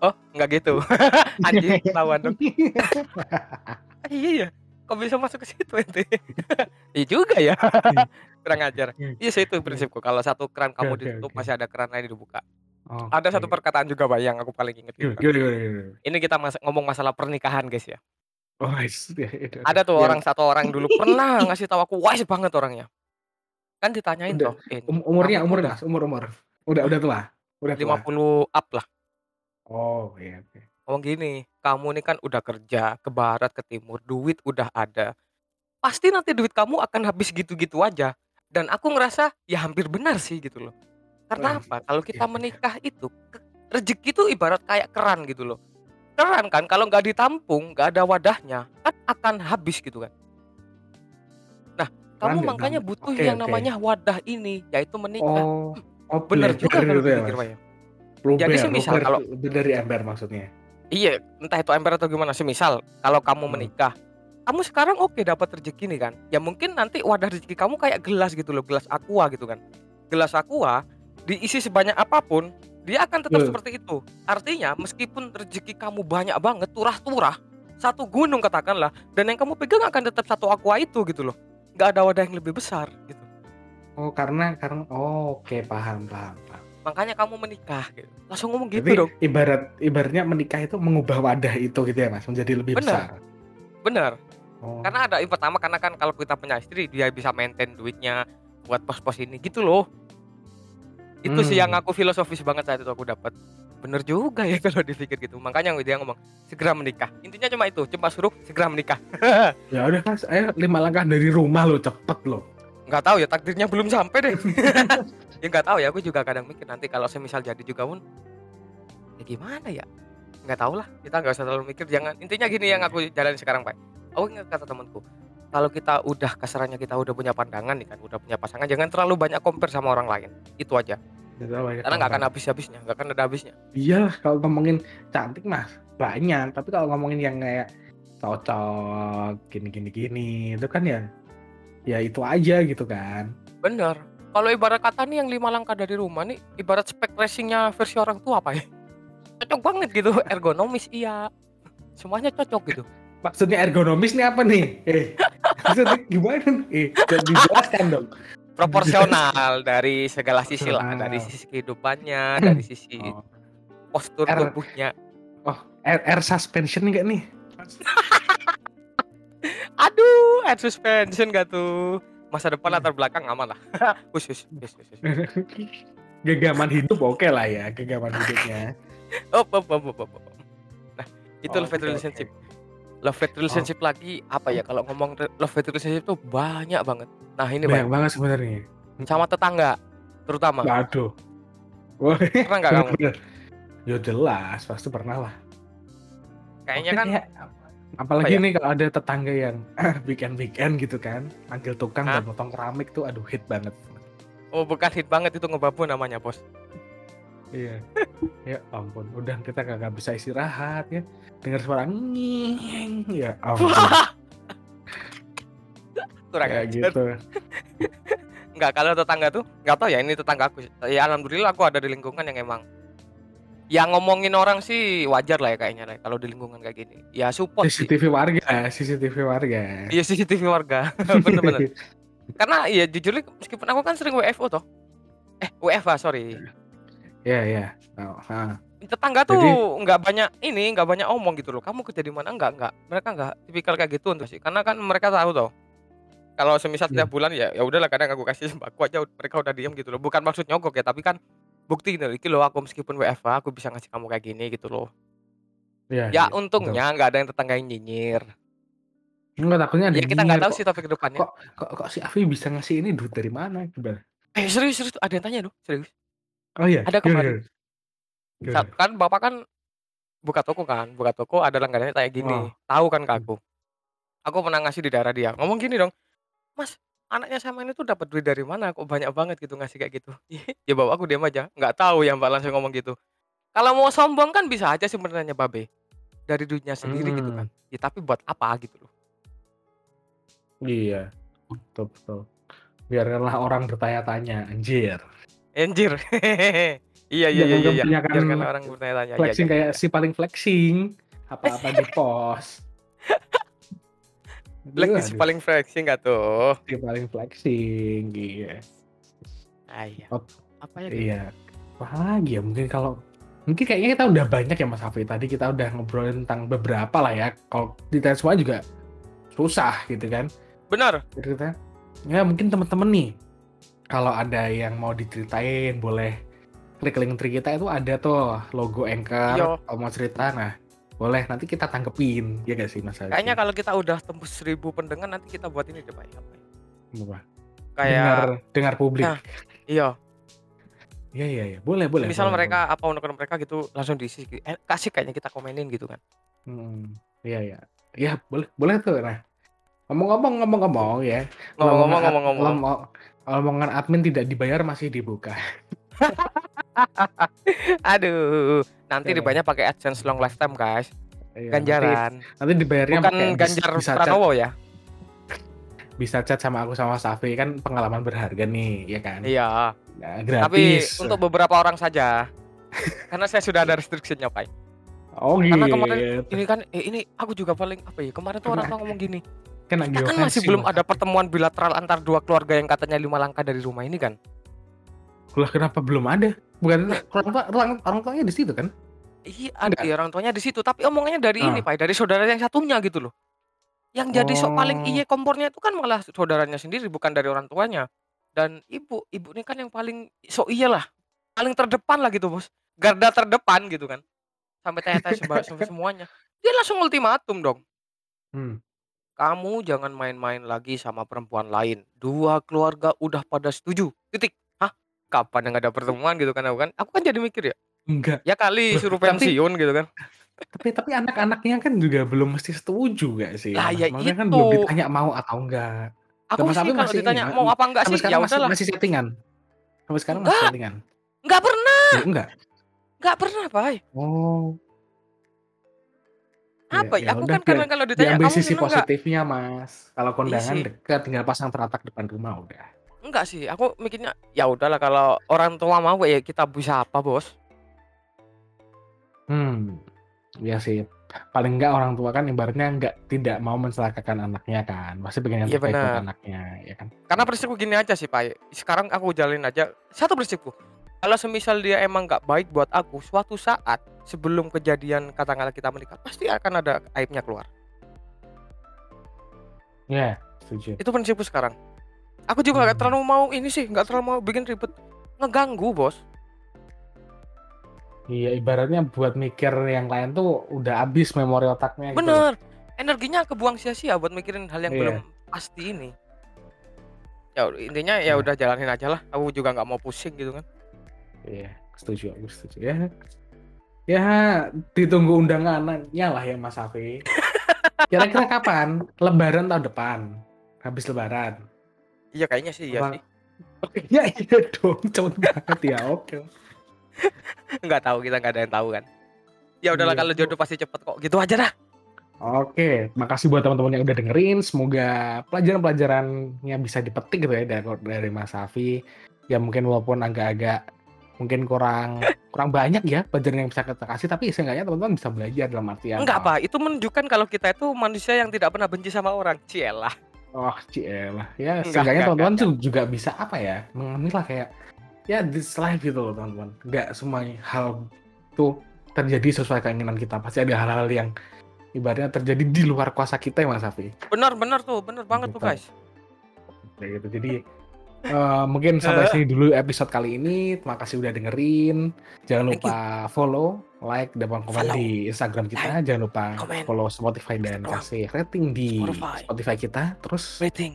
Oh, nggak gitu. Anjing, ketahuan dong. Ah, iya ya. Kok bisa masuk ke situ ente? iya juga ya. Kurang ajar. Iya sih itu prinsipku. Kalau satu keran kamu oke, ditutup, oke. masih ada keran lain dibuka. Oh, Ada satu perkataan juga, Pak, yang aku paling inget. Gitu. Ini kita mas- ngomong masalah pernikahan, guys ya. Oh, yes. Ya, itu, Ada tuh Yang orang satu orang dulu pernah ngasih tahu aku wise banget orangnya. Kan ditanyain Udah. toh, eh, um- umurnya, umur udah mas, umur, umur. Udah, udah tua. Udah tua. 50 up lah. Oh, iya, oke. Ngomong gini, kamu ini kan udah kerja ke barat ke timur, duit udah ada. Pasti nanti duit kamu akan habis gitu-gitu aja. Dan aku ngerasa ya hampir benar sih gitu loh. Karena apa? Kalau kita iya. menikah itu rezeki itu ibarat kayak keran gitu loh. Keran kan kalau nggak ditampung, nggak ada wadahnya, kan akan habis gitu kan. Nah, kamu makanya butuh Oke, yang oke. namanya wadah ini, yaitu menikah. Oh, oh Bener juga kalau gitu ya, dipikir, Mas? Pak ya. Luber, Jadi semisal luber kalau- itu dari ember maksudnya. Iya, entah itu ember atau gimana. Semisal kalau kamu Hmm. menikah, kamu sekarang oke dapat rezeki nih kan. Ya mungkin nanti wadah rezeki kamu kayak gelas gitu loh, gelas aqua gitu kan. Gelas aqua diisi sebanyak apa pun, dia akan tetap Betul. seperti itu. Artinya meskipun rezeki kamu banyak banget, turah-turah, satu gunung katakanlah, dan yang kamu pegang akan tetap satu aqua itu gitu loh. Nggak ada wadah yang lebih besar gitu. Oh, karena karena oh, oke, paham, paham, paham. Makanya kamu menikah gitu. Langsung ngomong gitu Jadi dong. ibarat ibaratnya menikah itu mengubah wadah itu gitu ya, Mas, menjadi lebih Benar. besar. Bener. Oh. Karena ada yang pertama karena kan kalau kita punya istri dia bisa maintain duitnya buat pos-pos ini gitu loh. Itu sih Hmm. yang aku filosofis banget saat itu aku dapat. Bener juga ya kalau dipikir gitu. Makanya dia ngomong segera menikah. Intinya cuma itu, cuma suruh segera menikah. Ya udah Mas, ayo lima langkah dari rumah lo cepet lo. Nggak tahu ya takdirnya belum sampai deh. ya nggak tahu ya aku juga kadang mikir nanti kalau semisal jadi juga pun ya gimana ya? Nggak tahu lah. Kita nggak usah terlalu mikir. Jangan intinya gini yang aku jalani sekarang pak. Aku ingat kata temanku. Kalau kita udah kasarannya kita udah punya pandangan nih kan, udah punya pasangan, jangan terlalu banyak compare sama orang lain. Itu aja. Karena nggak akan habis-habisnya, nggak akan ada habisnya. Iya, kalau ngomongin cantik mas banyak, tapi kalau ngomongin yang kayak cocok gini gini gini itu kan ya ya itu aja gitu kan. Bener. Kalau ibarat kata nih yang lima langkah dari rumah nih, ibarat spek racingnya versi orang tua apa ya? Cocok banget gitu, ergonomis iya. Semuanya cocok gitu. Maksudnya ergonomis nih apa nih? Eh, maksudnya gimana? Eh, dijelaskan dong. Proporsional dari segala sisi lah, dari sisi kehidupannya, dari sisi Oh, postur Er- tubuhnya. air, air suspension nggak nih? Aduh, air suspension gak tuh? Masa depan latar belakang aman lah. Hus, hus, hus, hus, hus. Genggaman hidup oke lah ya, genggaman hidupnya. Op, op, op, op, op. Nah, itu Oh, oke. relationship. Love hate relationship lagi apa ya? Kalau ngomong love hate relationship tuh banyak banget. Nah, ini Banyak Bang, banget sebenarnya. sama tetangga terutama. Waduh. Pernah nggak kamu? Ya jelas, pasti pernah lah. Kayaknya kan kayak- apalagi apa ya? nih kalau ada tetangga yang weekend weekend gitu kan, manggil tukang Hah? dan potong keramik tuh, aduh hit banget. oh bukan hit banget itu ngebabu namanya, Bos. Iya. ya ampun, udah kita kagak bisa istirahat ya. Dengar suara nging, ya ampun. Kurang ajar. gitu. Enggak, kalau tetangga tuh nggak tahu ya ini tetangga aku. Ya alhamdulillah aku ada di lingkungan yang emang yang ngomongin orang sih wajar lah ya kayaknya lah kalau di lingkungan kayak gini. Ya support sih. CCTV warga, CCTV warga. Iya CCTV warga. Bener-bener. Karena ya jujur meskipun aku kan sering WFO toh. Eh, WFH sorry. Iya iya. Oh. Tetangga tuh nggak banyak ini, nggak banyak omong gitu loh. Kamu kerja di mana? Enggak, enggak. Mereka enggak tipikal kayak gitu untuk sih. Karena kan mereka tahu toh. Kalau semisal Iya. setiap bulan ya ya udahlah kadang aku kasih sembako aja mereka udah diem gitu loh. Bukan maksud nyogok ya, tapi kan bukti gitu. Iki loh aku meskipun WFH aku bisa ngasih kamu kayak gini gitu loh. Iya Ya iya, betul. untungnya nggak ada yang tetangga yang nyinyir. Enggak, takutnya ada Ya kita nggak tahu kok sih topik ke depannya. kok kok kok si Afi bisa ngasih ini duit dari mana? Eh serius serius ada yang tanya loh, serius. Oh iya? Ada kemarin. Sa kan bapak kan buka toko kan, buka toko ada langganannya kayak gini, Oh. tahu kan ke Hmm. aku. Aku pernah ngasih di daerah dia, ngomong gini dong, "Mas, anaknya sama ini tuh dapat duit dari mana kok banyak banget gitu ngasih kayak gitu?" Ya bapakku diam aja, nggak tahu ya Mbak langsung ngomong gitu. Kalau mau sombong kan bisa aja sebenarnya Babe, dari duitnya sendiri gitu kan. Mhm. Ya tapi buat apa gitu loh. Iya. Betul betul. Biarkanlah orang bertanya-tanya, anjir. Anjir. Iya iya iya iya iya. kebanyakan Biarkan orang bertanya-tanya. Iya flexing iya iya. kayak si paling flexing, apa-apa di-post. Aduh Lagi si paling flexing nggak tuh? Si paling flexing, iya. Ah, iya. Ot Apa ya? iya. Apalagi ya mungkin kalau mungkin kayaknya kita udah banyak ya Mas Hafi, tadi kita udah ngobrolin tentang beberapa lah ya, kalau ditanya semua juga susah gitu kan. Benar. Ya mungkin temen-temen nih, kalau ada yang mau diceritain boleh klik link tree kita itu ada tuh logo Anchor, Iya. kalau mau cerita nah boleh nanti kita tanggepin, ya gak sih Mas? Kayaknya kalau kita udah tembus 1000 pendengar nanti kita buat ini deh Pak. Apa ya? Apa? Kayak dengar dengar publik. Nah, iya. Iya iya iya, boleh boleh. Misal boleh, mereka apa undang mereka gitu langsung diisi eh, kasih kayaknya kita komenin gitu kan. boleh. Hmm, iya iya. Iya, boleh boleh tuh. Nah, ngomong-ngomong ngomong-ngomong ya. Ngomong-ngomong ngomong-ngomong. Lowongan admin tidak dibayar masih dibuka. Aduh, nanti Oke. dibayarnya pakai AdSense long lifetime, guys. Iya, Ganjaran. Nanti, nanti dibayarnya Bukan pakai Ganjar bisa chat, Pranowo ya. bisa chat sama aku sama Safi kan pengalaman berharga nih, ya kan? Iya. Nah, Tapi gratis. untuk beberapa orang saja. Karena saya sudah ada restriksinya, Pak. oh Karena gitu. kemarin ini kan eh, ini aku juga paling apa ya? Kemarin tuh orang tua ngomong gini. Kena Kita kan masih belum ada pertemuan bilateral antar dua keluarga yang katanya lima langkah dari rumah ini kan. Lah kenapa belum ada? Bukan orang tua orang, orang tuanya di situ kan? Iya, ada ya orang tuanya di situ, tapi omongannya dari Ah. ini, Pak, dari saudara yang satunya gitu loh. Yang jadi sok paling Oh. iye kompornya itu kan malah saudaranya sendiri bukan dari orang tuanya. Dan ibu, ibu ini kan yang paling sok iya lah. Paling terdepan lah gitu, Bos. Garda terdepan gitu kan. Sampai tanya-tanya semua- sem- semuanya. Dia langsung ultimatum dong. Hmm. Kamu jangan main-main lagi sama perempuan lain. Dua keluarga udah pada setuju. Titik. Hah? Kapan yang ada pertemuan gitu kan aku kan? Aku kan jadi mikir ya. Enggak. Ya kali suruh pensiun gitu kan. Tapi tapi anak-anaknya kan juga belum mesti setuju gak sih? Lah, ya Maksudnya kan itu. belum ditanya mau atau enggak. Aku Mas sih kalau masih ini, ditanya ma- mau apa enggak sih ya masih, masih settingan. Sampai sekarang masih Enggak. settingan. Enggak pernah, Oh, enggak. enggak pernah, Pak. Oh. Apa ya? Aku udah, kan karena kalau ditanya kamu sisi seneng enggak? positifnya, Mas. Kalau kondangan sih. dekat tinggal pasang teratak depan rumah udah. Enggak sih, aku mikirnya ya udahlah kalau orang tua mau ya kita bisa apa, Bos? Hmm. Iya sih. Paling enggak orang tua kan ibaratnya enggak tidak mau mencelakakan anaknya kan. Pasti pengen yang Iya, terbaik buat anaknya, ya kan? Karena prinsipku gini aja sih, Pak. Sekarang aku jalin aja satu prinsipku. Kalau semisal dia emang nggak baik buat aku, suatu saat sebelum kejadian katakanlah kita menikah, pasti akan ada aibnya keluar. Iya, setuju. Itu prinsipku sekarang. Aku juga nggak Hmm. terlalu mau ini sih, nggak terlalu mau bikin ribet, ngeganggu, Bos. Iya, ibaratnya buat mikir yang lain tuh udah habis memori otaknya gitu. Bener. Energinya kebuang sia-sia buat mikirin hal yang Iya. belum pasti ini. Ya intinya ya Iya. udah jalanin aja lah. Aku juga nggak mau pusing gitu kan. Iya, setuju, aku setuju. Ya, ya ditunggu undangannya lah ya Mas Afi. Kira-kira kapan? Lebaran tahun depan. Habis Lebaran. Iya kayaknya sih iya sih. ya iya dong, cepet banget ya. Oke. Nggak tahu kita nggak ada yang tahu kan. Ya udahlah Iya. kalau jodoh pasti cepet kok. Gitu aja dah. Oke, makasih buat teman-teman yang udah dengerin. Semoga pelajaran-pelajarannya bisa dipetik gitu ya dari, dari Mas Afi. Ya mungkin walaupun agak-agak mungkin kurang kurang banyak ya pelajaran yang bisa kita kasih, tapi seenggaknya teman-teman bisa belajar dalam artian. Enggak apa, itu menunjukkan kalau kita itu manusia yang tidak pernah benci sama orang. Cielah. Oh, cielah. Ya Enggak seenggaknya enggak enggak teman-teman enggak. tuh juga bisa apa ya, mengambil lah kayak ya this life gitu loh teman-teman. Nggak semua hal tuh terjadi sesuai keinginan kita. Pasti ada hal-hal yang ibaratnya terjadi di luar kuasa kita ya Mas Safi. Benar benar tuh, benar banget tuh Gitu. guys. Kayak gitu. Jadi eh, mungkin sampai sini dulu episode kali ini. Terima kasih udah dengerin. Jangan lupa follow, like, dan komen Follow, di Instagram kita. like, Jangan lupa comment, follow Spotify dan Instagram, kasih rating di Spotify. Spotify kita. Terus Rating.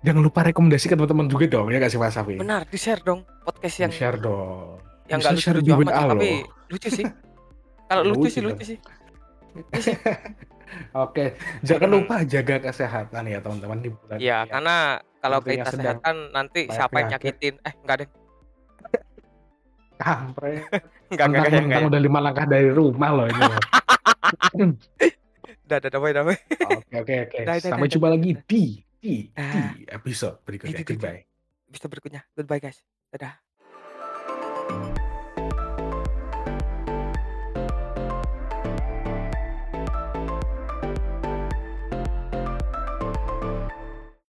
jangan lupa rekomendasi ke teman-teman juga dong ya kasih Mas Safi. Benar, di-share dong podcast yang share dong. yang enggak share lucu-lucu di amat tapi lucu sih. Kalau lucu Lucu sih lucu sih. Oke, jangan lupa jaga kesehatan ya teman-teman di bulan Iya, ya. karena kalau kita sedang kesehatan nanti banyak siapa yang nyakitin? Eh, enggak deh. Kampret. Enggak enggak enggak udah lima langkah dari rumah loh ini loh. Udah, udah, damai, damai. Oke oke oke. Dah, dah, Sampai dah, jumpa dah, lagi dah. di di di Dah. episode berikutnya. Goodbye. Episode berikutnya. Goodbye guys. Dadah.